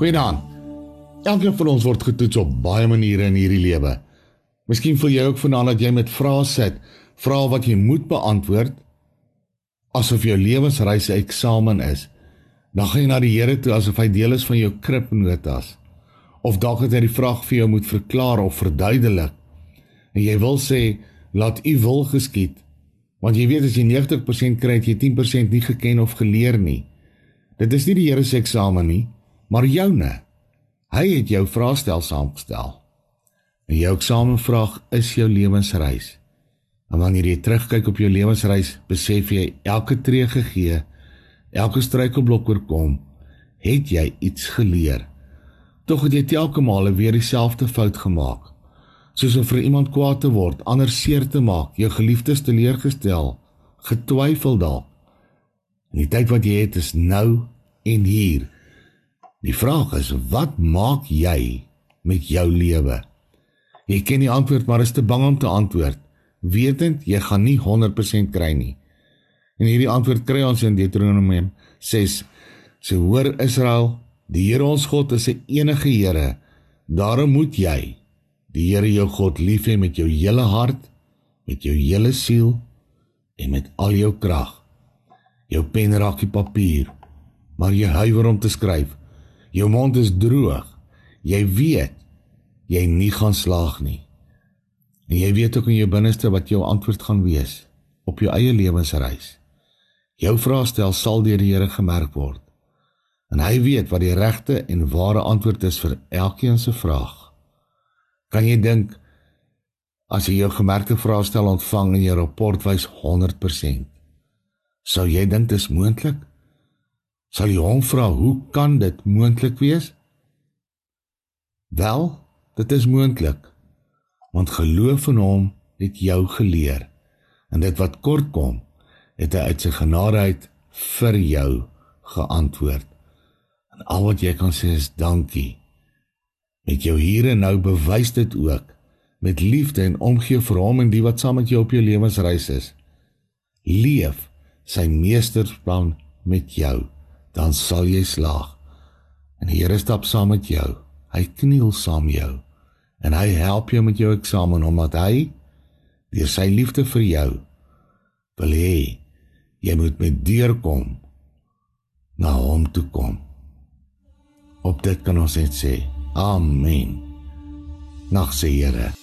Goeienaand. Elkeen van ons word getoets op baie maniere in hierdie lewe. Miskien voel jy ook vanaand dat jy met vrae sit, vrae wat jy moet beantwoord asof jou lewensreis 'n eksamen is. Dan gaan jy na die Here toe asof hy deel is van jou kripnotas. Of dalk het hy die vraag vir jou moet verklaar of verduidelik. En jy wil sê, laat U wil geskied. Want jy weet as jy 90% kry, het jy 10% nie geken of geleer nie. Dit is nie die Here se eksamen nie, maar joune. Hy het jou vraestel saamgestel. En jou eksamenvraag is jou lewensreis. En wanneer jy terugkyk op jou lewensreis, besef jy elke tree gegee, elke struikelblok oorkom, het jy iets geleer. Tog het jy telke male weer dieselfde fout gemaak soos om vir iemand kwaad te word, ander seer te maak, jou geliefdes teleurgestel, getwyfel dalk. En die tyd wat jy het is nou en hier. Die vraag is, wat maak jy met jou lewe? Jy ken die antwoord, maar is te bang om te antwoord, wetend jy gaan nie 100% kry nie. En hierdie antwoord kry ons in Deuteronomium 6. So hoor Israel, die Here ons God is 'n enige Here. Daarom moet jy die Here jou God lief hê met jou hele hart, met jou hele siel en met al jou krag. Jou pen raak die papier, maar jy huiwer om te skryf. Jou mond is droog. Jy weet jy nie gaan slaag nie. En jy weet ook in jou binneste wat jou antwoord gaan wees op jou eie lewensreis. Jou vraestel sal deur die Here gemerk word. En hy weet wat die regte en ware antwoord is vir elkeen se vraag. Kan jy dink as jy jou gemerkte vraestel ontvang en jou rapport wys 100%? Sou jy dink dit is moontlik? Sal jy hom vra hoe kan dit moontlik wees? Wel, dit is moontlik. Want geloof in hom het jou geleer en dit wat kort kom, het hy uit sy genade uit vir jou geantwoord. En al wat jy kan sê is dankie. Met jou hier en nou bewys dit ook met liefde en omgee vir hom en die wat saam met jou op jou lewensreis is. Leef sy meesterplan met jou, dan sal jy slaag. En die Here stap saam met jou. Hy kniel saam met jou en hy help jou met jou eksamen omdat hy deur sy liefde vir jou wil hê jy moet met deurkom na hom toe kom. Op dit kan ons net sê Amen. Nag se Here.